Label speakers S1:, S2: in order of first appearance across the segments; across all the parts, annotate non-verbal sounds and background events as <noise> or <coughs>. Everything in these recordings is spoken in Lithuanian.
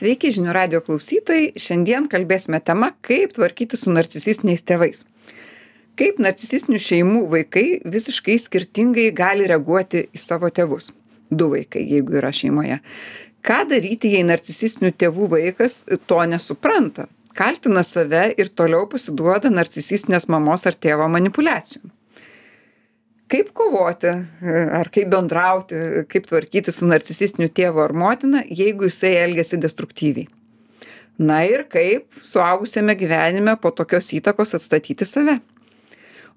S1: Sveiki žinių radio klausytojai. Šiandien kalbėsime tema, kaip tvarkyti su narcisistiniais tėvais. Kaip narcisistinių šeimų vaikai visiškai skirtingai gali reaguoti į savo tėvus. Du vaikai, jeigu yra šeimoje. Ką daryti, jei narcisistinių tėvų vaikas to nesupranta, kaltina save ir toliau pasiduoda narcisistinės mamos ar tėvo manipulacijom kaip kovoti ar kaip bendrauti kaip tvarkytis su narcisistiniu tėvu ar motina jeigu jisai elgiasi destruktyviai. Na ir kaip suaugusiame gyvenime po tokios įtakos atstatyti save.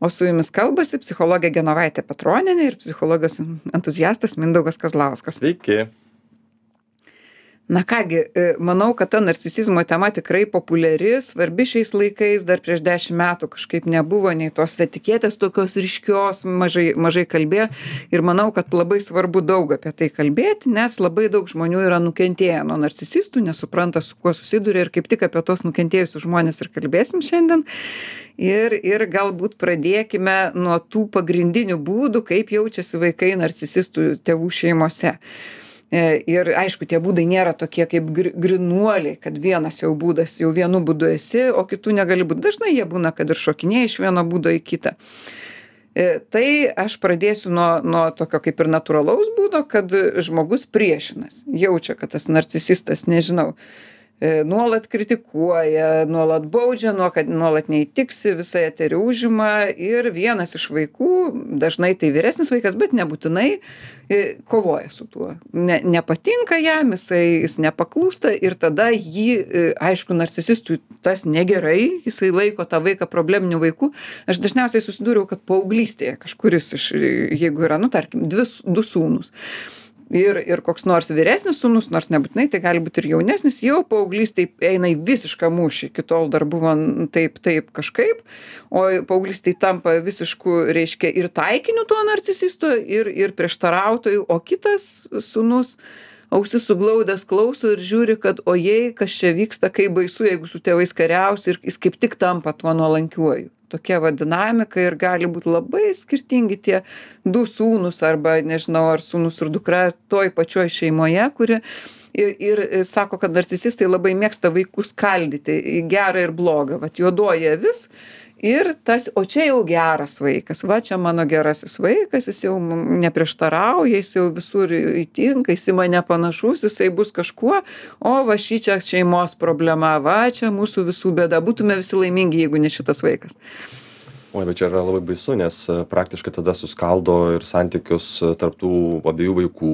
S1: O su jumis kalbasi psichologė genovaitė petronienė ir psichologijos entuziastas mindaugas kazlauskas.
S2: Sveiki.
S1: Na ką gi e, manau kad ta narcisizmo tema tikrai populiari svarbi šiais laikais dar prieš dešim metų kažkaip nebuvo nei tos etiketės tokios ryškios mažai mažai kalbėjo. Ir manau kad labai svarbu daug apie tai kalbėti nes labai daug žmonių yra nukentėję nuo narcisistų nesupranta su kuo susiduria ir kaip tik apie tuos nukentėjusius žmones ir kalbėsim šiandien. Ir ir galbūt pradėkime nuo tų pagrindinių būdų kaip jaučiasi vaikai narcisistų tėvų šeimose ir aišku, tie būdai nėra tokie kaip gri grinuoliai, kad vienas jau būdas, jau vienu būdu esi, o kitų negali būti. Dažnai jie būna, kad ir šokinėja iš vieno būdo į kitą. E, tai aš pradėsiu nuo, nuo tokio kaip ir natūralaus būdo, kad žmogus priešinas, jaučia, kad tas narcisistas, nežinau, E, nuolat kritikuoja, nuolat baudžia, nuolat neįtiksi, visą eterį užima ir vienas iš vaikų, dažnai tai vyresnis vaikas, bet nebūtinai, e, kovoja su tuo. Ne, nepatinka jam, jisai, jis nepaklūsta ir tada jį, e, aišku, narcisistui tas negerai, jisai laiko tą vaiką probleminiu vaiku. Aš dažniausiai susidūriau, kad paauglystėje kažkuris iš, jeigu yra, nu, tarkim, dvi, du sūnus ir ir koks nors vyresnis sūnus nors nebūtinai tai gali būt ir jaunesnis jau paauglystėj eina į visišką mūšį. Iki tol dar buvo taip taip kažkaip o paauglystėj tampa visišku reiškia ir taikiniu to narcisisto ir ir prieštarautoju o kitas sūnus ausis suglaudęs klauso ir žiūri kad ojei kas čia vyksta kaip baisu jeigu su tėvais kariausi ir jis kaip tik tampa tuo nuolankiuoju tokia va dinamika ir gali būt labai skirtingi tie du sūnūs arba nežinau ar sūnus ir dukra toj pačioj šeimoje kuri ir ir sako kad narcisistai labai mėgsta vaikus skaldyti į gerą ir blogą. Vat juodoji avis ir tas o čia jau geras vaikas va čia mano gerasis vaikas jis jau neprieštarauja jis jau visur įtinka jis į mane panašus jisai bus kažkuo o va šičia šeimos problema va čia mūsų visų bėda būtume visi laimingi jeigu ne šitas vaikas.
S2: Oi, bet čia yra labai baisu, nes praktiškai tada suskaldo ir santykius tarp tų abiejų vaikų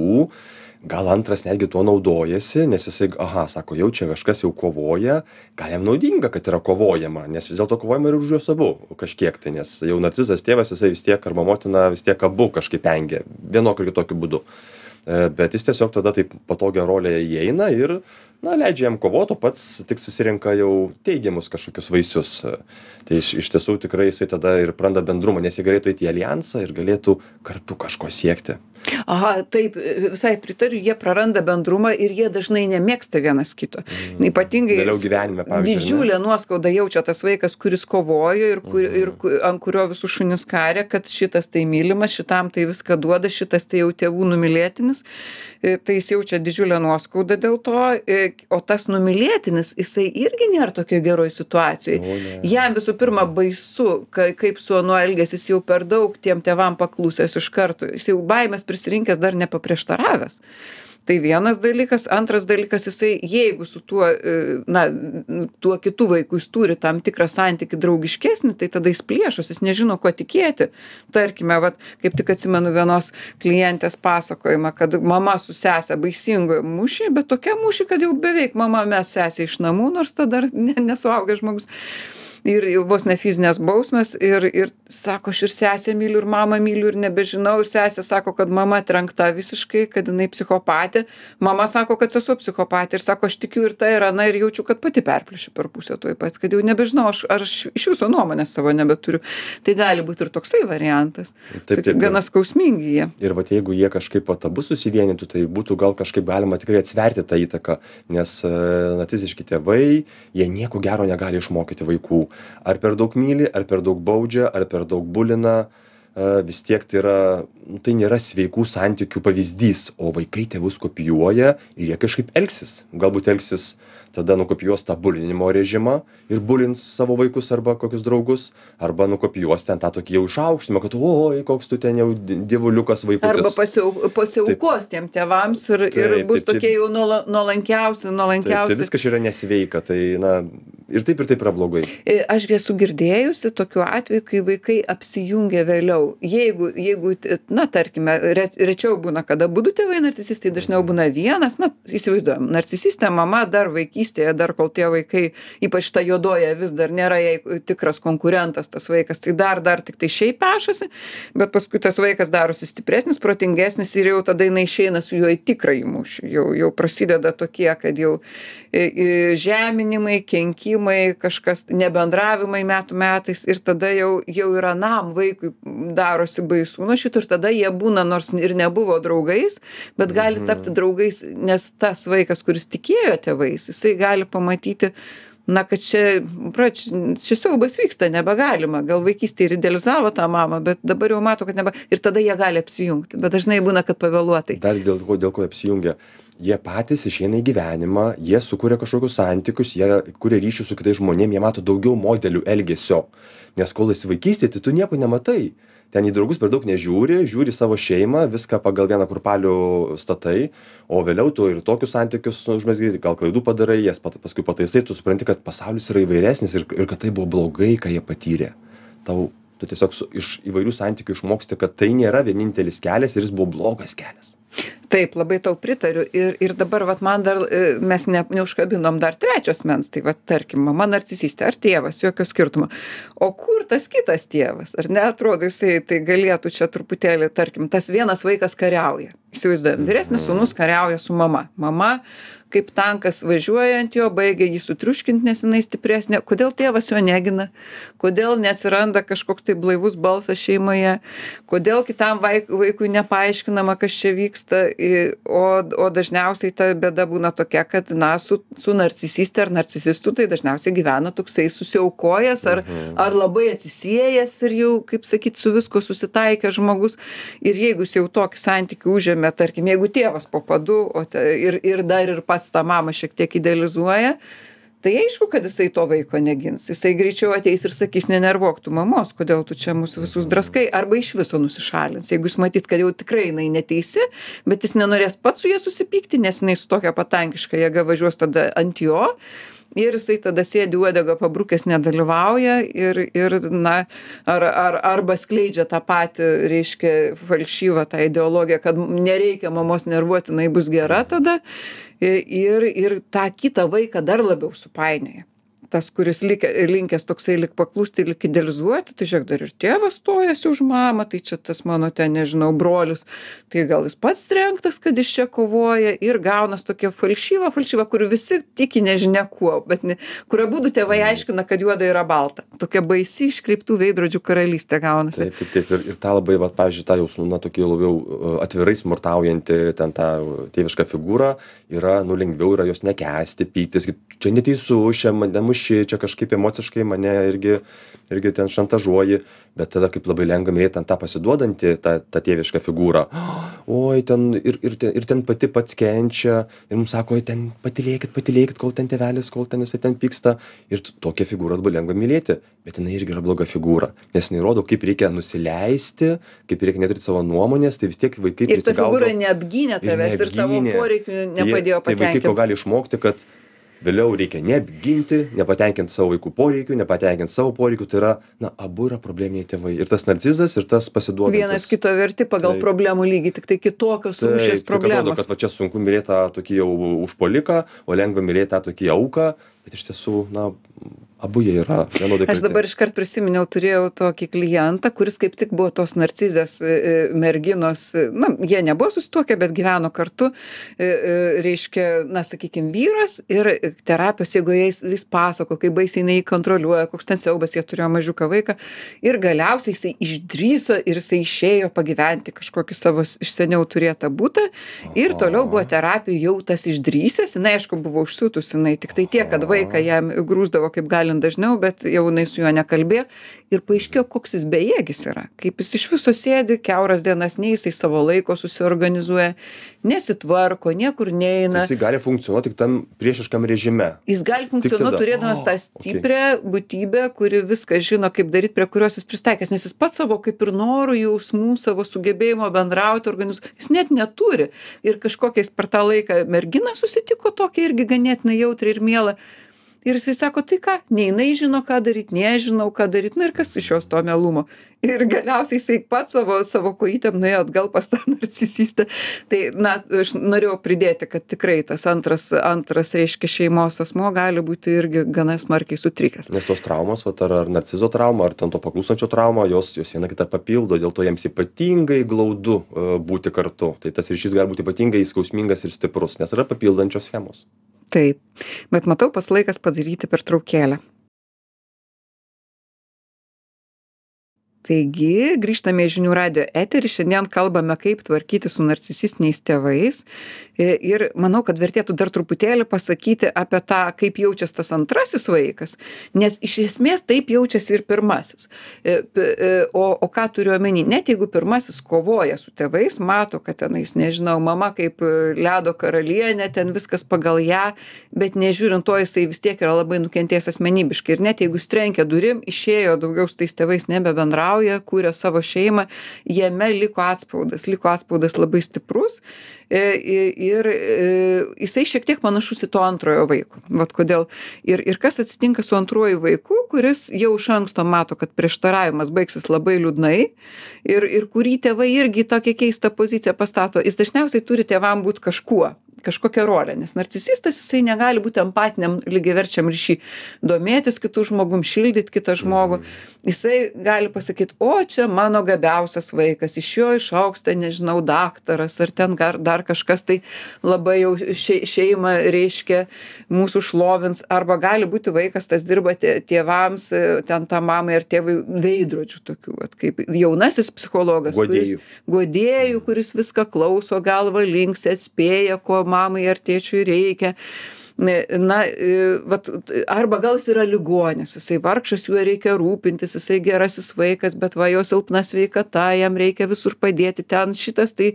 S2: gal antras netgi tuo naudojasi nes jisai aha sako jau čia kažkas jau kovoja gal jam naudinga kad yra kovojama nes vis dėlto kovojama ir už juos abu kažkiek tai nes jau narcizas tėvas jisai vis tiek arba motina vis tiek abu kažkaip engia vienokiu ar kitokiu būdu. E, bet jis tiesiog tada taip patogią rolę įeina ir na leidžia jam kovot o pats tik susirenka jau teigiamus kažkokius vaisius. Tai iš iš tiesų tikrai jisai tada ir praranda bendrumą nes jie galėtų eit į aljansą ir galėtų kartu kažko siekti
S1: aha taip visai pritariu jie praranda bendrumą ir jie dažnai nemėgsta vienas kito
S2: mm.
S1: ypatingai
S2: gyvenime
S1: didžiulę nuoskaudą jaučia tas vaikas kuris kovojo ir kur ir
S2: mhm.
S1: ant kurio visus šunis karė kad šitas tai mylimas šitam tai viską duoda šitas tai jau tėvų numylėtinis e, tai jis jaučia didžiulę nuoskaudą dėl to e, o tas numylėtinis jisai irgi nėra tokioj geroj situacijoj jam visų pirma baisu ka kaip su anuo elgiasi jis jau per daug tiem tėvam paklusęs iš karto jis jau baimės prisirinkęs dar nepaprieštaravęs. Tai vienas dalykas. Antras dalykas jisai jeigu su tuo e, na tuo kitu vaiku jis turi tam tikrą santykį draugiškesnį tai tada jis plėšosi jis nežino kuo tikėti. Tarkime vat kaip tik atsimenu vienos klientės pasakojimą kad mama su sese baisingoj mūšy bet tokiam mūšy kad jau beveik mama mes sesę iš namų nors ta dar ne nesuaugęs žmogus ir vos ne fizinės bausmės ir ir sako aš ir sesę myliu ir mamą myliu ir nebežinau. Ir sesė sako kad mama trenkta visiškai kad jinai psichopatė. Mama sako kad sesuo psichopatė. Ir sako aš tikiu ir ta ir ana ir jaučiu kad pati perplėšiu per pusę tuoj pat kad jau nebežinau aš ar aš iš viso nuomonės savo nebeturiu. Tai gali būt ir toksai variantas.
S2: Taip, taip,
S1: gana skausmingi jie.
S2: Ir vat jeigu jie kažkaip vat abu susivienytų tai būtų gal kažkaip galima tikrai atsverti tą įtaką nes e, narciziški tėvai jie nieko gero negali išmokyti vaikų ar per daug myli ar per daug baudžia ar per daug bulina a, vis tiek tai yra, nu, tai nėra sveikų santykių pavyzdys, o vaikai tėvus kopijuoja ir jie kažkaip elgsis. Galbūt elgsis tada nukopijuos tą bulinimo režimą ir bulins savo vaikus arba kokius draugus, arba nukopijuos ten tą tokį jau išaukštimą, kad oi, koks tu ten jau dievuliukas vaikutis.
S1: Arba pasiau, pasiaukos tiem tėvams ir, ir bus tokie
S2: čia-
S1: jau nuola- nuolankiausi,
S2: Taip,
S1: nuolankiausi.
S2: tai viskas yra nesveika, tai na, ir taip ir taip yra blogai.
S1: E, Aš esu girdėjusi tokiu atveju, kai vaikai apsijungia vėliau. Jeigu, jeigu na, tarkime, re, rečiau būna, kada būdų tėvai narcisistai, dažniau būna vienas, na, įsivaizduojam, narcisistė mama dar vaikystėje, dar kol tie vaikai, ypač ta juodoja, vis dar nėra jai tikras konkurentas tas vaikas, tai dar, dar tik tai šiaip pešasi, bet paskui tas vaikas darosi stipresnis, protingesnis ir jau tada jinai išeina su juo į tikrąjį mūšį. Jau, jau prasideda tokie, kad jau e, e, žeminimai, kenkimai, kažkas nebendravimai metų metais ir tada jau, jau ir anam vaikui darosi baisu nuo šito ir tada jie būna nors ir nebuvo draugais, bet gali tapti draugais, nes tas vaikas, kuris tikėjo tėvais, jisai gali pamatyti, na, kad čia, pra, čia, siaubas vyksta, nebegalima. Gal vaikystėje ir idealizavo tą mamą, bet dabar jau mato, kad nebe. Ir tada jie gali apsijungti. Bet dažnai būna, kad pavėluotai.
S2: Dar dėl ko, dėl ko apsijungia. Jie patys išeina į gyvenimą, jie sukuria kažkokius santykius, jie kuria ryšius su kitais žmonėmis, jie mato daugiau modelių elgesio. Nes kol esi vaikystėje, tai tu nieko nematai. Ten į draugus per daug nežiūri, žiūri savo šeimą, viską pagal vieną kurpalių statai, o vėliau tu ir tokius santykius užmesgi, gal klaidų padarai, jas paskui pataisai, tu supranti, kad pasaulis yra įvairesnis ir, ir kad tai buvo blogai, ką jie patyrė. Tau, tu tiesiog su, iš įvairių santykių išmoksti, kad tai nėra vienintelis kelias ir jis buvo blogas kelias.
S1: Taip, labai tau pritariu. Ir, ir dabar, vat, man dar, e, mes ne, neužkabinom dar trečios mens, tai, vat, tarkim, mama narcisistė ar tėvas, jokio skirtumo. O kur tas kitas tėvas? Ar neatrodo, jisai tai galėtų čia truputėlį, tarkim, tas vienas vaikas kariauja. Įsivaizduojam, vyresnis sūnus kariauja su mama. Mama kaip tankas važiuoja ant jo, baigia jį sutriuškinti, nes jinai stipresnė. Kodėl tėvas jo negina? Kodėl neatsiranda kažkoks tai blaivus balsas šeimoje? Kodėl kitam vaik, vaikui nepaaiškinama, kas čia vyksta? I- O, o dažniausiai ta bėda būna tokia, kad, na, su, su narcisistė ar narcisistu tai dažniausiai gyvena toksai susiaukojęs ar, ar labai atsisėjęs ir jau, kaip sakyt, su visko susitaikęs žmogus. Ir jeigu jis jau tokį santykių užėmė, tarkim, jeigu tėvas po padu o te, ir, ir dar ir pats tą mamą šiek tiek idealizuoja, tai aišku, kad jisai to vaiko negins. Jisai greičiau ateis ir sakys, nenervuok tu mamos, kodėl tu čia mūsų visus draskai, arba iš viso nusišalins. Jeigu jis matyt, kad jau tikrai jinai neteisi, bet jis nenorės pats su ja susipykti, nes jinai su tokia patankiška jėga važiuos tada ant jo. Ir jisai tada sėdi uodegą pabrukęs, nedalyvauja ir, ir na, ar, ar, arba skleidžia tą patį, reiškia, falšyvą tą ideologiją, kad nereikia mamos nervuoti, jinai bus gera tada. Ir, ir tą kitą vaiką dar labiau supainioja tas, kuris lik, linkęs toksai lik paklūsti, lik idealizuoti, tai žiūrėk, dar ir tėvas stojasi už mamą, tai čia tas mano ten, nežinau, brolis, tai gal jis pats trenktas, kad jis čia kovoja ir gaunas tokia falšyva, falšyva, kur visi tiki nežinia kuo, bet ne, kur abu tėvai aiškina, kad juoda yra balta. Tokia baisi iškreiptų veidrodžių karalystė gaunasi.
S2: Taip, taip. Ir, ir tą labai, va, pavyzdžiui, tą jau, na, tokį labiau uh, atvirai smurtaujantį ten tą tėvišką figūrą yra, nu, lengviau yra jos nekesti, pyktis, čia neteisu, čia mane muši, čia kažkaip emociškai mane irgi, irgi ten šantažuoji, bet tada kaip labai lengva mylėti ant tą pasiduodantį, tą, tą tėvišką figūrą. Oi, ten ir, ir, ten, ir ten pati pats kenčia, ir mums sako, oi, ten patilėkit, patilėkit, kol ten tėvelis, kol ten jisai ten pyksta. Ir tokią figūrą labai lengva mylėti, bet jinai irgi yra bloga figūra, nes jinai rodo, kaip reikia nusileisti, kaip reikia neturėti savo nuomonės, tai vis tiek vaikai
S1: Ir ta figūra neapgynė
S2: ir
S1: tavęs ir tavo
S2: neapgynė.
S1: poreikių
S2: Tai
S1: nepadėjo
S2: Tai vaikai ko
S1: patenkinti.
S2: gali išmokti, kad vėliau reikia neapginti, nepatenkinti savo vaikų poreikių, nepatenkinti savo poreikių, tai yra, na, abu yra probleminiai tėvai. Ir tas narcizas, ir tas pasiduodantis.
S1: Vienas kito verti pagal problemų lygį, tik tai kitokios
S2: atrodo,
S1: problemos.
S2: kad va čia sunku mylėti tą tokį jau užpoliką, o lengva mylėti tą tokį auką, bet iš tiesų, na, abu jie yra vienodai.
S1: Aš
S2: kalti.
S1: dabar iškart prisiminiau, turėjau tokį klientą, kuris kaip tik buvo tos narcizės e, e, merginos, e, na, jie nebuvo susituokę, bet gyveno kartu, reiškia, na, sakykime, vyras ir terapijos, jeigu jis, jis pasako, kaip baisiai jinai kontroliuoja, koks ten siaubas, jie turėjo mažiuką vaiką ir galiausiai jisai išdryso ir jisai išėjo pagyventi kažkokį savo iš seniau turėtą būtą ir toliau buvo terapijų jau tas išdrysęs, jinai aišku buvo užsiūtus, jinai tik tai tiek, kad vaiką jam grūsdavo kaip galint dažniau bet jau jinai su juo nekalbėjo ir paaiškėjo koks jis bejėgis yra kaip jis iš viso sėdi kiauras dienas nei jisai savo laiko susiorganizuoja nesitvarko niekur neina
S2: Jisai gali funkcionuoti tik tam priešiškam režime.
S1: Jis gali funkcionuoti
S2: tada.
S1: turėdamas tą stiprią būtybę, kuri viską žino, kaip daryti, prie kurios jis pristaikęs, nes jis pats savo kaip ir norų, jausmų, savo sugebėjimo bendrauti, organizuoti, jis net neturi. Ir kažkokiais per tą laiką mergina susitiko tokia irgi ganėtinai jautri ir mėla. Ir jisai sako, tai ką, nei jinai žino, ką daryti, nei aš žinau, ką daryti, na ir kas iš jos to melumo. Ir galiausiai jisai pats savo, savo kojytėm nuėjo atgal pas tą <laughs> narcisistę. Tai, na, aš norėjau pridėti, kad tikrai tas antras, antras reiškia šeimos asmo gali būti irgi gana smarkiai sutrikęs.
S2: Nes tos traumos, vat, ar, ar narcizo trauma, ar ten to paklūstančio trauma, jos, jos viena kitą papildo, dėl to jiems ypatingai glaudu uh, būti kartu. Tai tas ryšys gali būti ypatingai skausmingas ir stiprus, nes yra papildančios schemos.
S1: Taip, bet matau pas laikas padaryti pertraukėlę. Taigi, grįžtame į žinių radio eterį, šiandien kalbame, kaip tvarkyti su narcisistiniais tėvais. I- Ir manau, kad vertėtų dar truputėlį pasakyti apie tą, kaip jaučiasi tas antrasis vaikas, nes iš esmės taip jaučiasi ir pirmasis. E, e, O, o ką turiu omeny, net jeigu pirmasis kovoja su tėvais, mato, kad tenais, nežinau, mama kaip e, ledo karalienė, ten viskas pagal ją, bet nežiūrint to, jisai vis tiek yra labai nukentėjęs asmenybiškai. Ir net jeigu jis trenkė durim, išėjo daugiau su tais tėvais nebebendrauja, kūrė savo šeimą, jame liko atspaudas, liko atspaudas labai stiprus. e, i- Ir e, jisai šiek tiek panašus į to antrojo vaiko. Vat kodėl. Ir, ir kas atsitinka su antruoju vaiku, kuris jau iš anksto mato, kad prieštaravimas baigsis labai liūdnai ir, ir kurį tėvai irgi į tokią keistą poziciją pastato. Jis dažniausiai turi tėvam būti kažkuo kažkokią rolę, nes narcisistas jisai negali būti empatiniam lygiaverčiam ryšy, domėtis kitų žmogum, šildyti kitą žmogų. Jisai gali pasakyti, o čia mano gabiausias vaikas, iš jo išauks, ten nežinau, daktaras ar ten gar, dar kažkas. Tai labai jau šei, šeimą reiškia mūsų šlovins, arba gali būti vaikas, tas dirba tė- tėvams, ten tą mamai ar tėvui veidrodžių tokių, vat, kaip jaunasis psichologas, kuris
S2: guodėjų,
S1: kuris viską klauso, galva links, atspėja, ko mamai ar tėčiui reikia. Na, e, vat, arba gal jis yra ligonis, jisai vargšas, juo reikia rūpintis, jisai gerasis vaikas, bet va jo silpna sveikata, jam reikia visur padėti, ten šitas tai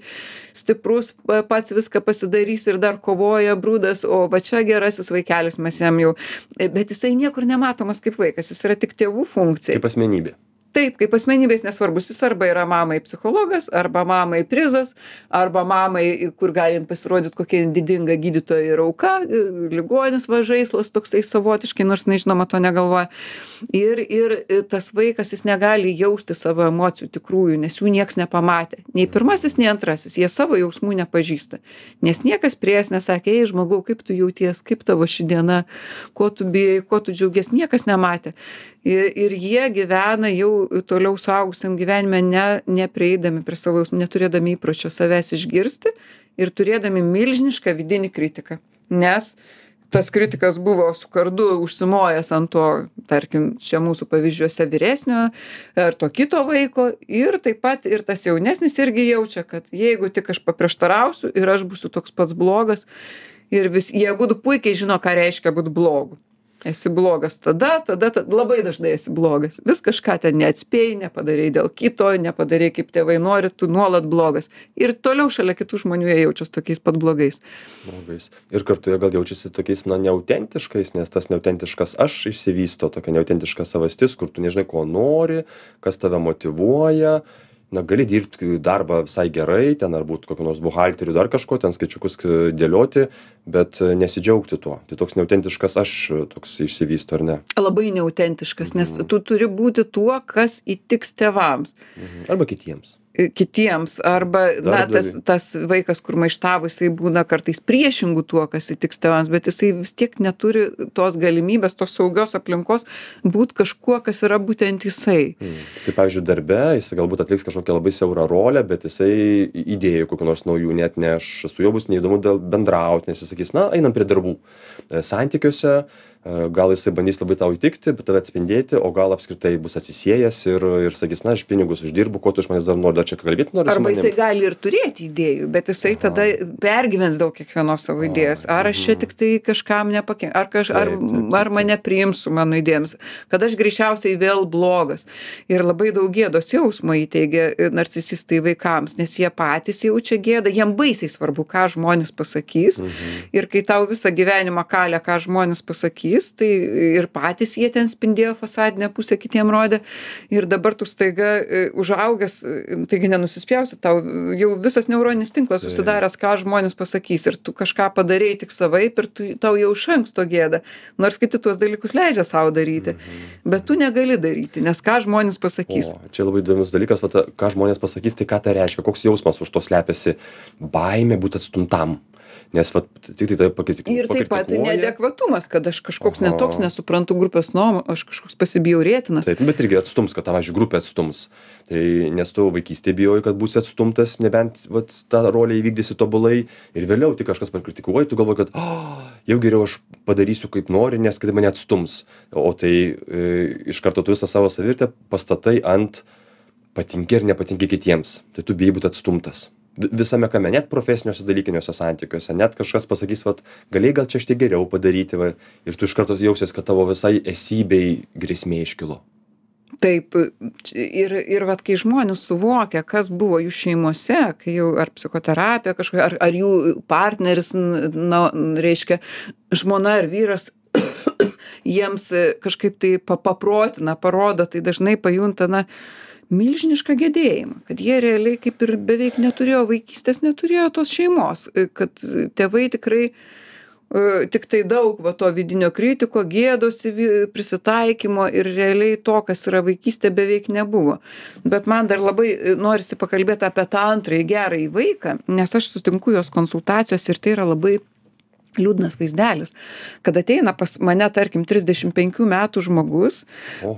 S1: stiprus, pa- pats viską pasidarys ir dar kovoja brūdas, o va čia gerasis vaikelis mes jam jau, e, bet jisai niekur nematomas kaip vaikas, jis yra tik tėvų funkcija.
S2: Kaip asmenybė.
S1: Taip, kaip asmenybės nesvarbus, jis arba yra mamai psichologas, arba mamai prizas, arba mamai, kur galim pasirodyti kokia jin didinga gydytoja ir auka, e, ligonis važaislas toksai savotiškai, nors nežinoma to negalvoja. Ir, ir e, tas vaikas, jis negali jausti savo emocijų tikrųjų, nes jų nieks nepamatė. Nei pirmasis, nei antrasis, jie savo jausmų nepažįsta. Nes niekas prie jas nesakė, ei žmogau, kaip tu jauties, kaip tavo ši diena, ko tu bijai, ko tu džiaugies, niekas nematė. Ir, ir jie gyvena jau toliau suaugusiam gyvenime ne, neprieidami prie savo jausmų, neturėdami įpročio savęs išgirsti ir turėdami milžinišką vidinį kritiką. Nes tas kritikas buvo su kardu užsimojęs ant to, tarkim, čia mūsų pavyzdžiuose vyresnio ar to kito vaiko ir taip pat ir tas jaunesnis irgi jaučia, kad jeigu tik aš paprieštarausiu ir aš būsiu toks pats blogas ir vis, jie būtų puikiai žino, ką reiškia būti blogu. Esi blogas tada, tada, labai dažnai esi blogas. Vis kažką ten neatspėjai, nepadarėjai dėl kito, nepadarėjai kaip tėvai nori, tu nuolat blogas. Ir toliau šalia kitų žmonių jie jaučiasi tokiais pat blogais.
S2: Blogais. Ir kartu jie gal jaučiasi tokiais, na, neautentiškais, nes tas neautentiškas aš išsivysto, tokia neautentiška savastis, kur tu nežinai, ko nori, kas tave motivuoja. Na, gali dirbti darbą visai gerai, ten ar būt kokiu nors buhalteriu, dar kažko, ten skaičiukus dėlioti, bet e, nesidžiaugti tuo. Tai toks neautentiškas aš e, toks išsivysto, ar ne?
S1: Labai neautentiškas, nes tu turi būti tuo, kas įtiks tėvams.
S2: Mhm. Arba kitiems.
S1: Kitiems arba na tas tas vaikas kur maištavo jisai būna kartais priešingu tuo kas įtiks tėvams bet jisai vis tiek neturi tos galimybės tos saugios aplinkos būt kažkuo kas yra būtent jisai
S2: Mm. Tai pavyzdžiui, darbe jis galbūt atliks kažkokią labai siaurą rolę, bet jisai idėjų kokių nors naujų net neš, su juo bus neįdomu dėl bendrauti, nes jis sakys, na, einam prie darbų. E, Santykiuose gal jisai bandys labai tau įtikti, tave atspindėti, o gal apskritai bus atsisėjęs ir, ir sakys, na, aš pinigus uždirbu, ko tu iš manęs dar nori, dar čia kalbėti nori.
S1: Arba jisai gali ir turėti idėjų, bet jisai Aha. tada pergyvens dėl kiekvienos savo idėjos. Ar aš čia mhm. tik tai kažkam nepakenksiu, ar, kaž, ar, taip, taip, taip. ar mane priims su mano idėjomis, kad aš greičiausiai vėl blogas. Ir labai daug gėdos jausmo įteigia narcisistai vaikams, nes jie patys jaučia gėdą, jiem baisiai svarbu, ką žmonės pasakys. Mhm. Ir kai tau visą gyvenimą kalia, ką žmonės pasakys, pavyzdys tai ir patys jie ten spindėjo fasadinę pusę kitiem rodė. Ir dabar tu staiga e, užaugęs e, taigi nenusispjausi tau jau visas neuroninis tinklas susidaręs ką žmonės pasakys. Ir tu kažką padarei tik savaip ir tu tau jau iš anksto gėda. Nors kiti tuos dalykus leidžia sau daryti. Mhm. bet tu negali daryti nes ką žmonės pasakys?
S2: O čia labai įdomus dalykas vat ką žmonės pasakys tai ką tai reiškia? Koks jausmas už to slepiasi? Baimė būt atstumtam nes vat tiktai tave pakritik
S1: ir taip pat neadekvatumas kad aš kažkoks ne toks nesuprantu grupės nuomo aš kažkoks pasibjaurėtinas.
S2: Taip bet irgi atstums kad pavyzdžiui grupė atstums. Tai nes tu vaikystėj bijojai kad būsi atstumtas nebent vat tą rolę įvykdysi tobulai ir vėliau tik kažkas pakritikuoja tu galvoji kad o jau geriau aš padarysiu kaip nori nes kitaip mane atstums. O tai e, iš karto tu visą savo savivertę pastatai ant patinki ar nepatinki kitiems. Tai tu bijai būt atstumtas visame kame net profesiniuose dalykiniuose santykiuose net kažkas pasakys vat galėjai gal čia tiek geriau padaryti va ir tu iš karto jausies kad tavo visai esybei grėsmė iškilo.
S1: Taip ir ir vat kai žmonės suvokia kas buvo jų šeimose kai jau ar psichoterapija kažkokia ar ar jų partneris na reiškia žmona ar vyras <coughs> jiems kažkaip tai pa paprotina parodo tai dažnai pajunta na milžinišką gedėjimą kad jie realiai kaip ir beveik neturėjo vaikystės neturėjo tos šeimos kad tėvai tikrai e, tiktai daug va to vidinio kritiko gėdosi prisitaikymo ir realiai to kas yra vaikystė beveik nebuvo. Bet man dar labai e, norisi pakalbėt apie tą antrąjį gerąjį vaiką nes aš sutinku jos konsultacijose ir tai yra labai liūdnas vaizdelis kad ateina pas mane tarkim trisdešim penkių metų žmogus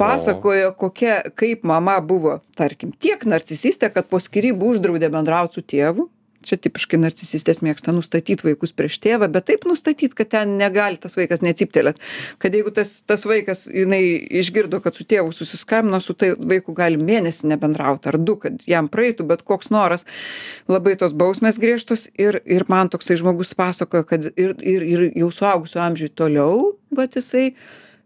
S1: pasakoja kokia kaip mama buvo tarkim tiek narcisistė kad po skyrybų uždraudė bendraut su tėvu čia tipiškai narcisistės mėgsta nustatyt vaikus prieš tėvą bet taip nustatyt kad ten negali tas vaikas nė cyptelėt kad jeigu tas tas vaikas jinai išgirdo kad su tėvu susiskambino su tai vaiku gali mėnesį nebendraut ar du kad jam praeitų bet koks noras. Labai tos bausmės griežtos ir ir man toksai žmogus pasakojo kad ir ir ir jau suaugusių amžiuj toliau vat jisai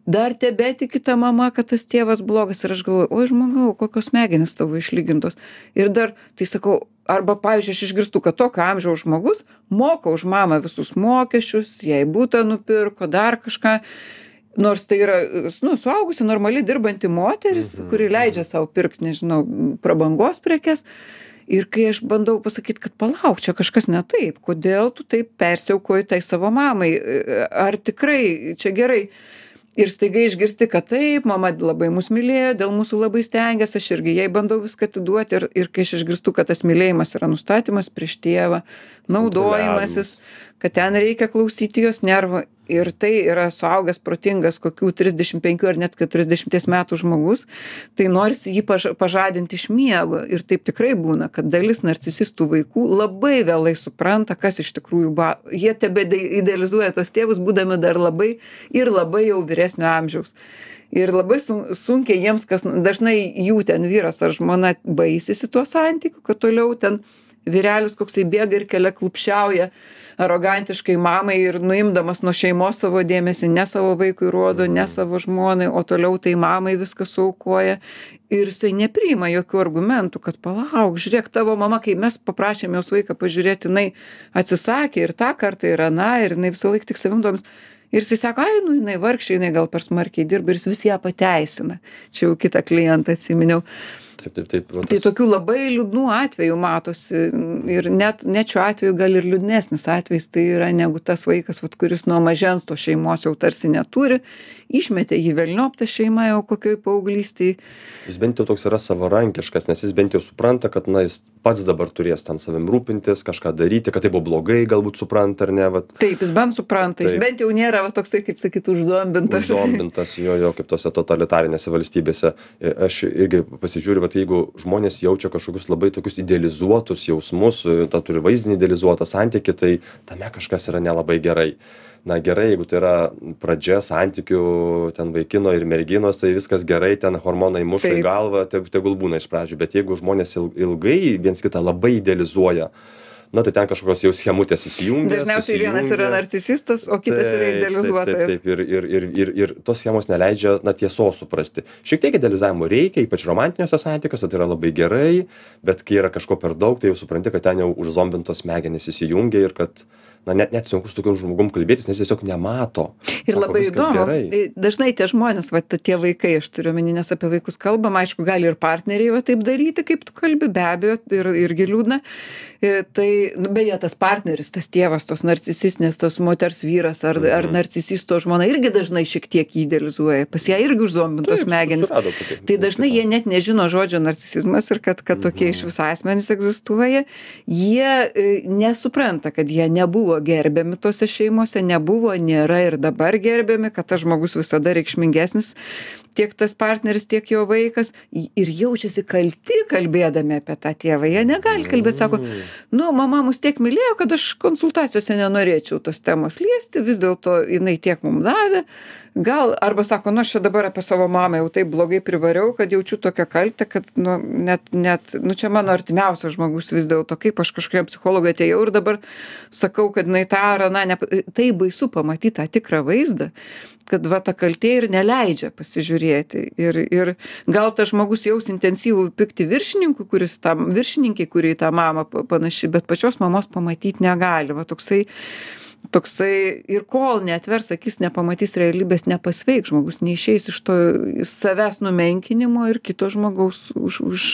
S1: dar tebetiki ta mama kad tas tėvas blogas ir aš galvoju oi žmogau kokios smegenys tavo išlygintos. Ir dar tai sakau arba pavyzdžiui aš išgirstu kad tokio amžiaus žmogus moka už mamą visus mokesčius jai butą nupirko dar kažką. Nors tai yra nu suaugusi normali dirbanti moteris
S2: mhm,
S1: kuri leidžia
S2: mhm.
S1: sau pirkt nežinau prabangos prekes. Ir kai aš bandau pasakyt kad palauk čia kažkas ne taip kodėl tu taip persiaukoji tai savo mamai? Ar tikrai čia gerai ir staiga išgirsti kad taip mama labai mus mylėjo dėl mūsų labai stengės aš irgi jai bandau viską atiduoti ir ir kai aš išgirstu kad tas mylėjimas yra nustatymas prieš tėvą naudojimasis kad ten reikia klausyti jos nervų ir tai yra suaugęs protingas kokių trisdešim penkių ar net keturiasdešimties metų žmogus tai norisi jį paž pažadint iš miego. Ir taip tikrai būna kad dalis narcisistų vaikų labai vėlai supranta kas iš tikrųjų ba jie tebe idealizuoja tuos tėvus būdami dar labai ir labai jau vyresnio amžiaus. Ir labai sun sunkiai jiems kas dažnai jų ten vyras ar žmona baisisi tuo santykiu kad toliau ten vyrelis koksai bėga ir keliaklupsčiauja arogantiškai mamai ir nuimdamas nuo šeimos savo dėmesį ne savo vaikui rodo ne
S2: mhm.
S1: savo žmonai o toliau tai mamai viską suaukoja. Ir jisai nepriima jokių argumentų kad palauk žiūrėk tavo mama kai mes paprašėm jos vaiką pažiūrėt jinai atsisakė ir tą kartą ir aną ir jinai visąlaik tik savim domis ir jisai sako ai nu jinai vargšė jinai gal per smarkiai dirba ir jis vis ją pateisina. Čia jau kitą klientą atsiminiau
S2: taip taip taip va
S1: tai
S2: tas
S1: tokių labai liūdnų atvejų matosi ir net net šiuo atveju gal ir liūdnesnis atvejis tai yra negu tas vaikas vat kuris nuo mažens tos šeimos jau tarsi neturi išmetė jį velniop ta šeima jau kokioj paauglystėj.
S2: Jis bent jau toks yra savarankiškas nes jis bent jau supranta kad na jis pats dabar turės ten savim rūpintis kažką daryti kad tai buvo blogai galbūt supranta ar ne vat.
S1: Taip jis bent supranta jis
S2: Taip.
S1: bent jau nėra va toksai kaip sakyt užzombintas.
S2: Užzombintas jo jo kaip tose totalitarinėse valstybėse. E, aš irgi pasižiūriu vat jeigu žmonės jaučia kažkokius labai tokius idealizuotus jausmus e, tą turi vaizdinį idealizuotą santykį tai tame kažkas yra nelabai gerai na gerai jeigu tai yra pradžia santykių ten vaikino ir merginos tai viskas gerai ten hormonai muša į galvą teg tegul būna iš pradžių bet jeigu žmonės il ilgai viens kitą labai idealizuoja na tai ten kažkokios jau schemutės įsijungia
S1: Dažniausiai vienas yra narcisistas, o kitas yra
S2: Taip,
S1: idealizuotojas.
S2: Taip, taip, taip. Ir, ir, ir, ir, ir tos schemos neleidžia na, tiesos suprasti. Šiek tiek idealizavimo reikia, ypač romantiniuose santykiuose, tai yra labai gerai, bet kai yra kažko per daug, tai jau supranti, kad ten jau užzombintos smegenys įsijungia ir kad na, net, net sunku su tokiu žmogum kalbėtis, nes tiesiog nemato.
S1: Ir
S2: Sako,
S1: labai
S2: "Viskas
S1: įdomu,
S2: gerai."
S1: dažnai tie žmonės, va, tie vaikai, aš turiu omeny, nes apie vaikus kalbam, aišku, gali ir partneriai va taip daryti, kaip tu kalbi, be abejo, ir, irgi liūdna. E, Tai, nu, beje, tas partneris, tas tėvas, tos narcisistinės, tos moters vyras ar, ar
S2: Mhm.
S1: narcisisto žmona irgi dažnai šiek tiek jį idealizuoja, pas ją irgi užzombintos smegenys. Tai dažnai jie net nežino žodžio narcisizmas ir kad, kad tokie iš viso asmenys egzistuoja. Jie e, nesupranta, kad jie nebuvo gerbiami tose šeimose, nebuvo, nėra ir dabar gerbiami, kad tas žmogus visada reikšmingesnis, tiek tas partneris, tiek jo vaikas. I- Ir jaučiasi kalti kalbėdami apie tą tėvą. Jie negali kalbėti, sako,
S2: Mm.
S1: Nu, mama mus tiek mylėjo, kad aš konsultacijose nenorėčiau tos temos liesti, vis dėlto jinai tiek mums davė. Gal, arba sako, nu, aš čia dabar apie savo mamą jau taip blogai privariau, kad jaučiu tokią kaltę, kad, nu, net, net, nu, čia mano artimiausias žmogus vis dėlto, kaip aš kažkokiam psichologui atėjau ir dabar sakau, kad jinai tą ar aną, nepa... tai baisu pamatyti tą tikrą vaizdą, kad va ta kaltė ir neleidžia pasižiūrėti. Ir, ir gal tas žmogus jaus intensyvų pikti viršininkui, kuris tam, viršininkiai, kuri į tą mamą pa- panaši, bet pačios mamos pamatyti negali. Va toksai, toksai ir kol neatvers akis, nepamatys realybės, nepasveik žmogus, neišeis iš to savęs numenkinimo ir kito žmogaus už, už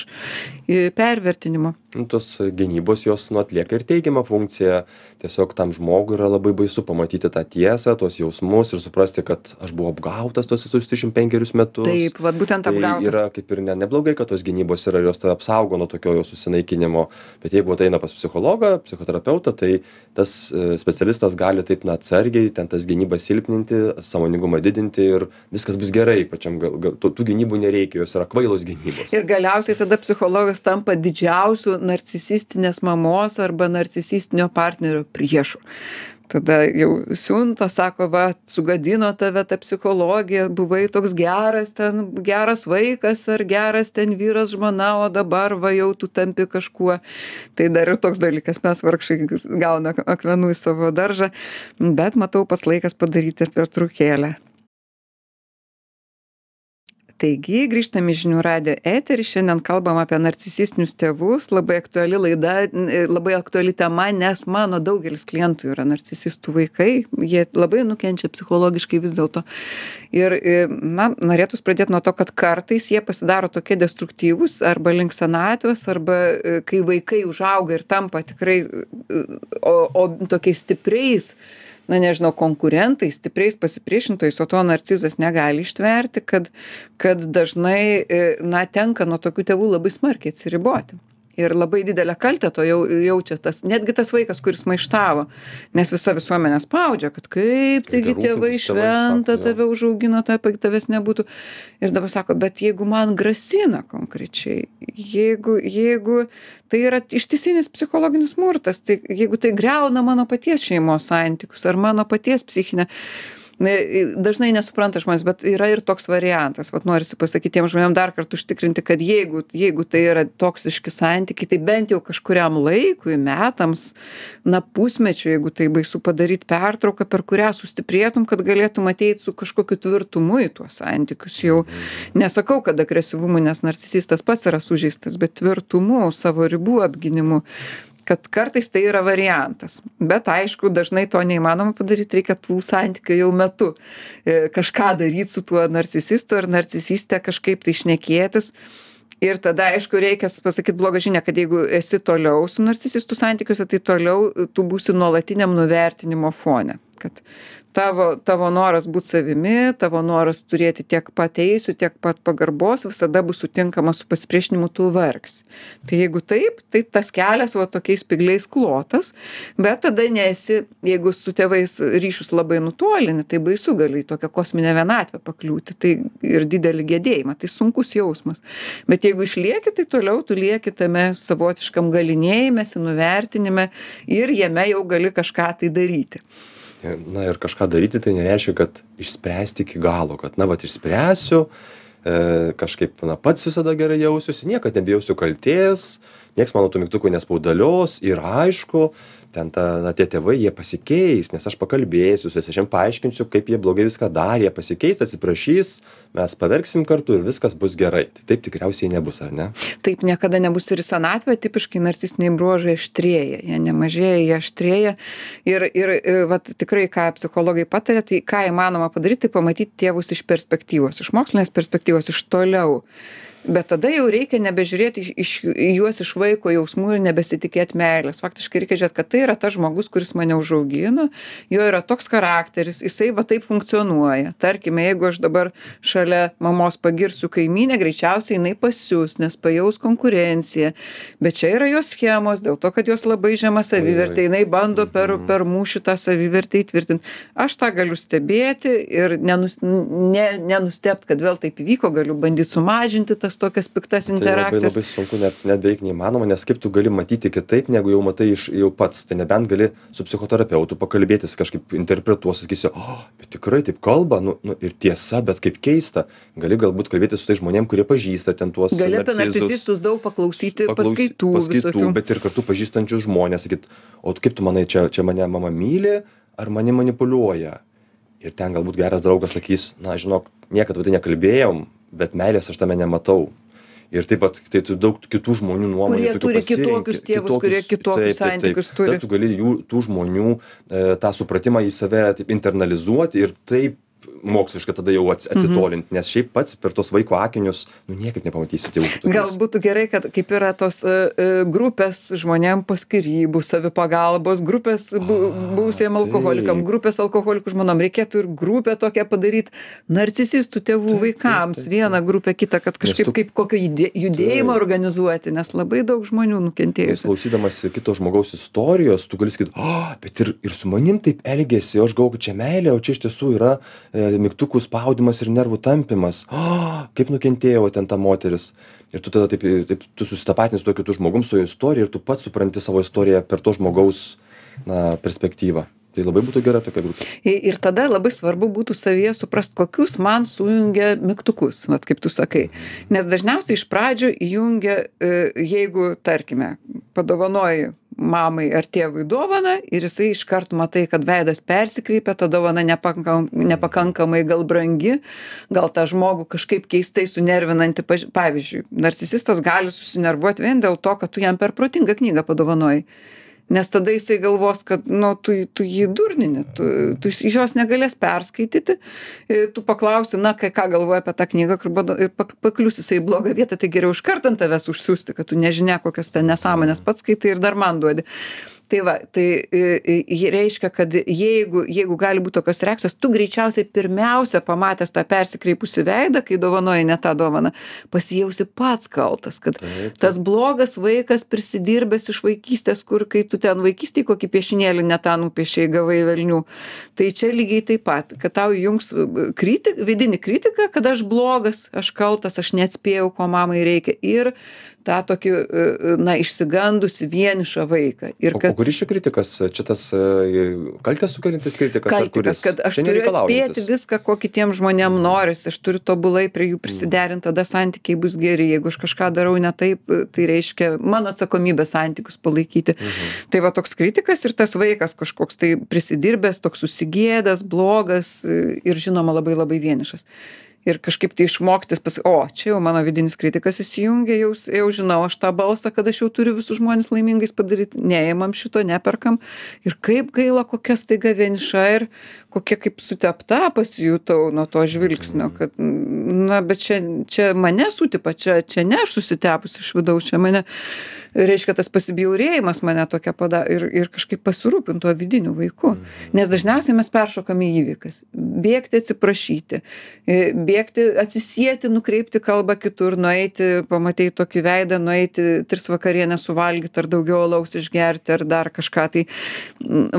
S1: e, pervertinimo.
S2: Nu, tos gynybos jos nu, atlieka ir teigiamą funkciją. Tiesiog tam žmogui yra labai baisu pamatyti tą tiesą, tuos jausmus ir suprasti, kad aš buvau apgautas tuos visus 35 metus.
S1: Taip, va būtent
S2: Tai
S1: apgautas.
S2: yra kaip ir ne, neblogai, kad tos gynybos yra ir jos tave apsaugo nuo tokio jau susinaikinimo. Bet jeigu ateina pas psichologą, psichoterapeutą, tai tas e, specialistas gali taip na atsargiai ten tas gynybas silpninti, sąmoningumą didinti ir viskas bus gerai. Pačiam gal, gal, tų, tų gynybų nereikia, jos yra kvailos gynybos.
S1: Ir galiausiai tada psichologas tampa didžiausiu narcisistinės mamos arba narcisistinio partnerio priešu. Tada jau siunta, sako, va, sugadino tave ta psichologija, buvai toks geras ten, geras vaikas ar geras ten vyras, žmona, o dabar va jau tu tampi kažkuo. Tai dar ir toks dalykas, mes vargšai gauna akmenų į savo daržą, bet matau pas laikas padaryti ir per trukėlę. Taigi, grįžtame į žinių radio eterį, šiandien kalbam apie narcisistinius tėvus, labai aktuali laida, labai aktuali tema, nes mano daugelis klientų yra narcisistų vaikai, jie labai nukenčia psichologiškai vis dėlto. Ir, e, na, norėtus pradėti nuo to, kad kartais jie pasidaro tokie destruktyvūs arba link senatvės, arba e, kai vaikai užauga ir tampa tikrai, e, o, o tokiais stipriais, na nežinau, konkurentai, stipriais pasipriešintojais, o to narcizas negali ištverti, kad, kad dažnai, e, na, tenka nuo tokių tėvų labai smarkiai atsiriboti. Ir labai didelę kaltę to jau jaučia tas, netgi tas vaikas, kuris maištavo, nes visa visuomenė spaudžia, kad kaip taigi tėvai šventą tave užaugino, tai apie tavęs nebūtų. Ir dabar sako, bet jeigu man grasina konkrečiai, jeigu, jeigu tai yra ištisinis psichologinis smurtas, tai jeigu tai greuna mano paties šeimos santykius ar mano paties psichinę, na, dažnai nesupranta žmonės, bet yra ir toks variantas. Vat norisi pasakyti tiem žmonėm dar kartą užtikrinti, kad jeigu, jeigu tai yra toksiški santykiai, tai bent jau kažkuriam laikui, metams, na pusmečiu, jeigu tai baisu padaryti pertrauką, per kurią sustiprėtum, kad galėtum ateiti su kažkokiu tvirtumu į tuos santykius. Jau nesakau, kad agresyvumu, nes narcisistas pats yra sužeistas, bet tvirtumu, savo ribų apginimu kad kartais tai yra variantas. Bet aišku, dažnai to neįmanoma padaryti, reikia tų santykių jau metu. E, Kažką daryti su tuo narcisistu ar narcisiste, kažkaip tai šnekėtis. Ir tada, aišku, reikia pasakyti blogą žinią, kad jeigu esi toliau su narcisistu santykiuose, tai toliau tu būsi nuolatiniam nuvertinimo fone. Kad tavo, tavo noras būti savimi, tavo noras turėti tiek pat teisių, tiek pat pagarbos visada bus sutinkamas su pasipriešinimu, tu vargsi. Tai jeigu taip, tai tas kelias va tokiais pigliais klotas, bet tada nesi, jeigu su tėvais ryšius labai nutolini, tai baisu gali į tokią kosminę vienatvę pakliūti, tai ir didelį gedėjimą, tai sunkus jausmas. Bet jeigu išlieki, tai toliau tu lieki tame savotiškam galinėjimėsi, nuvertinime ir jame jau gali kažką tai daryti.
S2: Na ir kažką daryti tai nereiškia kad išspręsti iki galo kad na vat išspręsiu e, kažkaip na pats visada gerai jausiuosi niekad nebijausiu kaltės nieks mano tų mygtukų nespaudalios ir aišku ten ta na tie tėvai jie pasikeis nes aš pakalbėsiu su jais aš jiem paaiškinsiu kaip jie blogai viską darė jie pasikeis atsiprašys mes paverksim kartu ir viskas bus gerai. Tai taip tikriausiai nebus ar ne?
S1: Taip niekada nebus ir į senatvę tipiškai narcisistiniai bruožai aštrėja jie nemažėja jie aštrėja. Ir ir e, vat tikrai ką psichologai pataria tai ką įmanoma padaryt tai pamatyt tėvus iš perspektyvos iš mokslinės perspektyvos iš toliau bet tada jau reikia nebežiūrėti iš į juos iš vaiko jausmų ir nebesitikėt meilės. Faktiškai reikia žiūrėt kad tai yra tas žmogus kuris mane užaugino jo yra toks charakteris jisai va taip funkcionuoja. Tarkime jeigu aš dabar šalia mamos pagirsiu kaimynę greičiausiai jinai pasius nes pajaus konkurenciją. Bet čia yra jos schemos dėl to kad jos labai žema savivertė jinai bando per
S2: Mhm.
S1: per mūšį tą savivertę įtvirtint. Aš tą galiu stebėti ir nenus ne nenustebt kad vėl taip įvyko galiu bandyt sumažinti tas tokias piktas
S2: tai labai
S1: interakcijas.
S2: labai sunku net net beveik neįmanoma nes kaip tu gali matyti kitaip negu jau matai iš jau pats. Tai nebent gali su psichoterapeutu pakalbėtis kažkaip interpretuos sakysi o bet tikrai taip kalba. Nu nu ir tiesa bet kaip keista gali galbūt kalbėtis su tais žmonėm kurie pažįsta ten tuos
S1: gali apie narcisistus daug paklausyti
S2: Paklaus-
S1: paskaitų
S2: paskaitų,
S1: visokių.
S2: bet ir kartu pažįstančius žmones sakyt o kaip tu manai čia čia mane mama myli ar manim manipuliuoja? Ir ten galbūt geras draugas sakys na žinok niekad apie tai nekalbėjom bet meilės aš tame nematau ir taip pat tai tu daug kitų žmonių nuomonių
S1: Kurie turi kitokius tėvus, kurie kitokius
S2: taip, taip, taip.
S1: santykius turi.
S2: Tada tu gali jų tų žmonių e, tą supratimą į save taip internalizuoti ir taip moksliškai tada jau
S1: Mhm.
S2: atsitolint nes šiaip pats per tuos vaiko akinius nu niekaip nepamatysi tėvų
S1: gal būtų gerai kad kaip yra tos e, grupės žmonėm po skyrybų savipagalbos grupės bu
S2: A,
S1: buvusiem alkoholikam
S2: taip.
S1: grupės alkoholikų žmonom reikėtų ir grupę tokią padaryt narcisistų tėvų
S2: Taip, taip,
S1: vaikams
S2: taip,
S1: vieną grupę kitą kad kažkaip
S2: tu-
S1: kaip kokio judė judėjimą
S2: Taip.
S1: organizuoti nes labai daug žmonių nukentėjusių
S2: klausydamas kito žmogaus istorijos, tu gali sakyti, o, bet ir, ir su manim taip elgėsi, o aš galvoju, kad čia meilė, o čia iš tiesų yra mygtukų spaudimas ir nervų tampimas. O, <gasps> kaip nukentėjo ten ta moteris. Ir tu tada taip, taip tu susitapatini su tokiu žmogum, su jo istorija ir tu pats supranti savo istoriją per to žmogaus na, perspektyvą. Tai labai būtų gera tokia grupė.
S1: Ir tada labai svarbu būtų savyje suprast, kokius man sujungia mygtukus, vat kaip tu sakai. Nes dažniausiai iš pradžių įjungia, e, jeigu, tarkime, padovanoji mamai ar tėvui dovaną ir jisai iškart matai, kad veidas persikreipia, ta dovana nepankam, nepakankamai gal brangi, gal tą žmogų kažkaip keistai sunervinanti. Paž- Pavyzdžiui, narcisistas gali susinervuoti vien dėl to, kad tu jam per protingą knygą padovanojai nes tada jisai galvos kad nu tu tu jį durnini tu tu iš jos negalės perskaityti. Tu paklausi na kai ką galvoji apie tą knygą ir pak paklius jisai į blogą vietą tai geriau iškart ant tavęs užsiųsti kad tu nežinia kokias ten nesąmones pats skaitai ir dar man duodi tai va tai i i reiškia kad jeigu jeigu gali būt tokios reakcijos tu greičiausiai pirmiausia pamatęs tą persikreipusį veidą kai dovanoji ne tą dovaną pasijausi pats kaltas kad tas blogas vaikas prisidirbęs iš vaikystės kur kai tu ten vaikystėj kokį piešinėlį ne tą nupiešei gavai velnių. Tai čia lygiai taip pat kad tau įjungs kriti vidinį kritiką kad aš blogas aš kaltas aš neatspėjau ko mamai reikia. Ir tą tokį e, na išsigandusį vienišą vaiką ir
S2: O, o
S1: kad
S2: kuris čia kritikas? Čia tas e, kaltę sukeliantis kritikas? ar
S1: kaltikas
S2: kuris?
S1: kad aš turiu atspėti viską ko kitiem žmonėm norisi aš turiu tobulai prie jų prisiderint tada santykiai bus geri jeigu aš kažką darau ne taip tai reiškia mano atsakomybė santykius palaikyti
S2: Mhm.
S1: tai va toks kritikas ir tas vaikas kažkoks tai prisidirbęs toks susigėdęs blogas e, ir žinoma labai labai vienišas ir kažkaip tai išmokti o čia jau mano vidinis kritikas įsijungia jau jau žinau aš tą balsą kad aš jau turiu visus žmones laimingais padaryt neimam šito neperkam. Ir kaip gaila kokia staiga vieniša ir kokia kaip sutepta pasijutau nuo to žvilgsnio kad na bet čia čia mane sutepa čia čia ne aš susitepusi iš vidaus čia mane reiškia tas pasibjaurėjimas mane tokia pada ir ir kažkaip pasirūpint tuo vidiniu vaiku nes dažniausiai mes peršokam į įvykius. Bėgti atsiprašyti. E, bėgti atsisieti nukreipti kalbą kitur nueiti pamatei tokį veidą nueiti tris vakarienes suvalgyt ar daugiau alaus išgerti ar dar kažką. Tai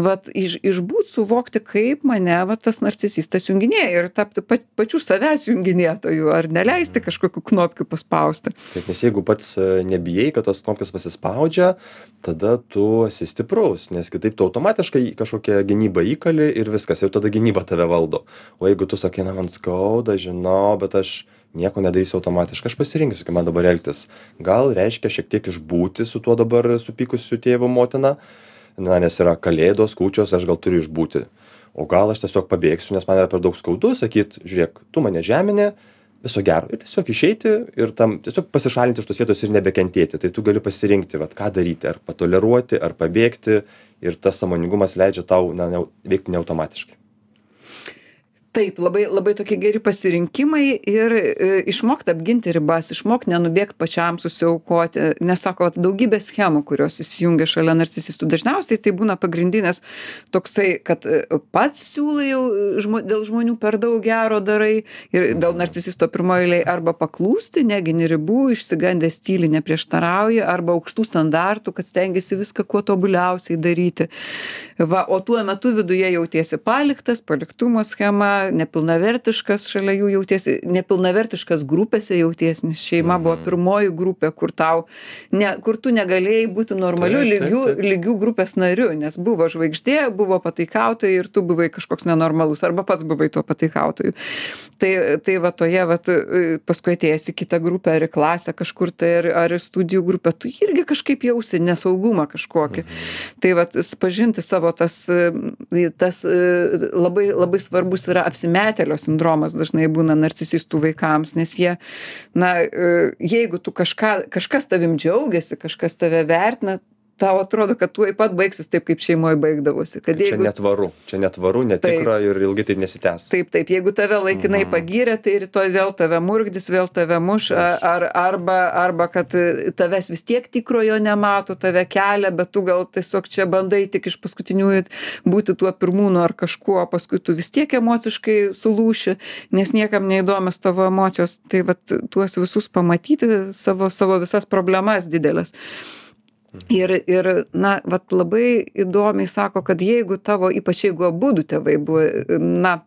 S1: vat iš išbūt suvokti kaip mane va tas narcisistas junginėja ir tapti pa pačiu savęs junginėtoju ar neleisti kažkokių knopkių paspausti.
S2: Taip, nes jeigu pats e, nebijai, kad tos knopkės pasispaudžia, tada tu esi stiprus, nes kitaip tu automatiškai kažkokią gynybą įkali ir viskas, jau tada gynyba tave valdo. O jeigu tu sakai, na man skauda, žinau, bet aš nieko nedarysiu automatiškai, aš pasirinksiu, kaip man dabar elgtis. Gal reiškia šiek tiek išbūti su tuo dabar supykusiu tėvu motina, na, nes yra kalėdos, kūčios, aš gal turiu išbūti o gal aš tiesiog pabėgsiu nes man yra per daug skaudu sakyt žiūrėk tu mane žemini viso gero. Ir tiesiog išeiti ir tam tiesiog pasišalinti iš tos vietos ir nebekentėti. Tai tu gali pasirinkti vat ką daryti. Ar patoleruoti ar pabėgti. Ir tas sąmoningumas leidžia tau na veikti ne automatiškai
S1: taip labai labai tokie geri pasirinkimai ir e, išmokt apginti ribas išmokt nenubėgt pačiam susiaukoti. Nes sako daugybė schemų kurios įsijungia šalia narcisistų. Dažniausiai tai būna pagrindinės toksai kad e, pats siūlai jau e, žmo dėl žmonių per daug gero darai ir dėl narcisisto pirmoj eilėj arba paklūsti negini ribų išsigandęs tyli neprieštarauji arba aukštų standartų kad stengiesi viską kuo tobuliausiai daryti. Va o tuo metu viduje jautiesi paliktas paliktumo schema nepilnavertiškas šalia jų jautiesi nepilnavertiškas grupėse jautiesi nes šeima buvo
S2: Mhm.
S1: pirmoji grupė kur tau ne kur tu negalėjai būti normaliu
S2: Taip, taip,
S1: lygiu
S2: taip.
S1: lygiu grupės nariu nes buvo žvaigždė buvo pataikautojai ir tu buvai kažkoks nenormalus arba pats buvai tuo pataikautoju tai tai va toje vat e, paskui atėjęs į kitą grupę ar į klasę kažkur tai ar ar į studijų grupę tu irgi kažkaip jausi nesaugumą kažkokį tai vat s pažinti savo tas tas e, labai labai svarbus yra apsimetėlio sindromas dažnai būna narcisistų vaikams nes jie na e, jeigu tu kažką kažkas tavim džiaugiasi kažkas tave vertina tau atrodo kad tuoj pat baigsis taip kaip šeimoj baigdavosi kad
S2: čia
S1: jeigu
S2: netvaru čia netvaru netikra ir ilgai taip nesitęs.
S1: Taip taip jeigu tave laikinai
S2: Mhm.
S1: pagyrė tai rytoj vėl tave murkdys vėl tave muš ar arba arba kad e, tavęs vis tiek tikrojo nemato tave kelia bet tu gal tiesiog čia bandai tik iš paskutiniųjų būti tuo pirmūnu ar kažkuo paskui tu vis tiek emociškai sulūši nes niekam neįdomios tavo emocijos. Tai vat tuos visus pamatyti savo savo visas problemas dideles ir ir na vat labai įdomiai sako kad jeigu tavo ypač jeigu abudu tėvai buvo na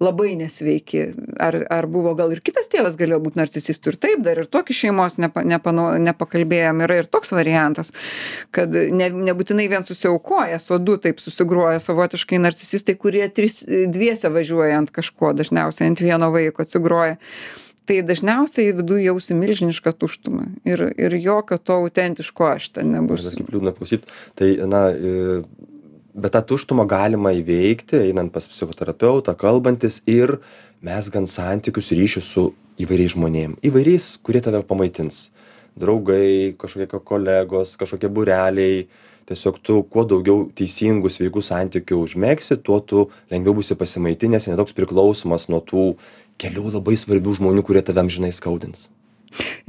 S1: labai nesveiki ar ar buvo gal ir kitas tėvas galėjo būt narcisistu ir taip dar ir tokį šeimos nepa nepanau nepakalbėjom yra ir toks variantas kad ne nebūtinai vien susiaukojęs o du taip susigroja savotiškai narcisistai kurie trys dviese važiuoja ant kažko dažniausiai ant vieno vaiko atsigroja tai dažniausiai viduj jausi milžinišką tuštumą ir ir jokio to autentiško aš ten nebus
S2: Bet kaip liūdna klausyt. Tai, na, e, bet tą tuštumą galima įveikti, einant pas psichoterapeutą, kalbantis ir mesgant santykius ryšius su įvairiais žmonėm. Įvairiais, kurie tave pamaitins. Draugai, kažkokie ko- kolegos, kažkokie bureliai. Tiesiog tu kuo daugiau teisingų, sveikų santykių užmėgsi, tuo tu lengviau būsi pasimaitinęs, netoks priklausomas nuo tų kelių labai svarbių žmonių, kurie tave amžinai skaudins.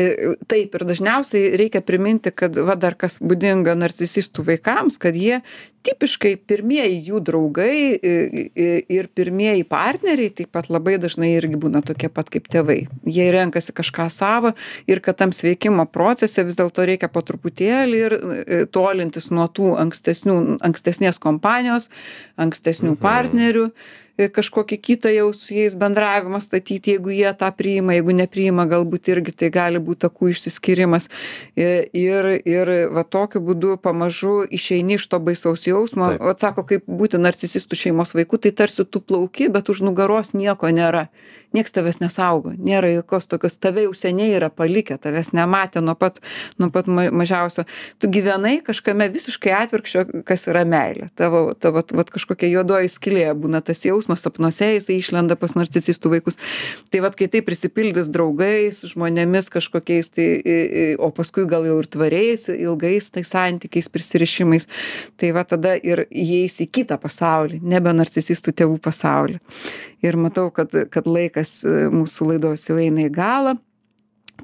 S1: E, Taip, ir dažniausiai reikia priminti, kad va dar kas būdinga narcisistų vaikams, kad jie tipiškai pirmieji jų draugai i- i- ir pirmieji partneriai taip pat labai dažnai irgi būna tokie pat kaip tėvai. Jie renkasi kažką savo ir kad tam sveikimo procese vis dėlto reikia po truputėlį ir e, tolintis nuo tų ankstesnių, ankstesnės kompanijos, ankstesnių
S2: Mhm.
S1: partnerių e, kažkokį kitą jau su jais bendravimą statyti, jeigu jie tą priima, jeigu nepriima, galbūt irgi tai gali būti takų išsiskyrimas. E, Ir, ir va tokiu būdu pamažu išeini iš to baisaus jausmo.
S2: Taip.
S1: Atsako, kaip būti narcisistų šeimos vaiku, tai tarsi tu plauki, bet už nugaros nieko nėra. Niekas tavęs nesaugo, nėra jokios tokios, tave jau seniai yra palikę, tavęs nematė nuo pat, nuo pat ma- mažiausio. Tu gyvenai kažkame visiškai atvirkščio, kas yra meilė. Tavo, tavo vat, kažkokia juodoji skilė būna tas jausmas, sapnuose jisai išlenda pas narcisistų vaikus. Tai vad, kai tai prisipildys draugais, žmonėmis kažkokiais, tai, o paskui gal jau ir tvariais, ilgais tai santykiais, prisirišimais, tai va tada ir įeis į kitą pasaulį, nebe narcisistų tėvų pasaulį. Ir matau, kad, kad laikas e, mūsų laidos jau eina į galą.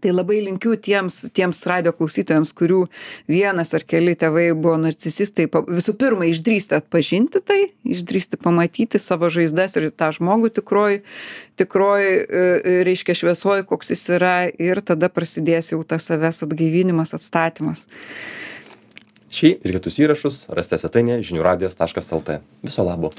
S1: Tai labai linkiu tiems, tiems radio klausytojams, kurių vienas ar keli tėvai buvo narcisistai, visų pirma, išdrysti atpažinti tai, išdrysti pamatyti savo žaizdas ir tą žmogų tikroji, tikroji, e, reiškia šviesoji, koks jis yra ir tada prasidės jau tas savęs atgaivinimas, atstatymas.
S2: Šį ir kitus įrašus rasite svetainėje žiniųradijas.lt. Viso labo.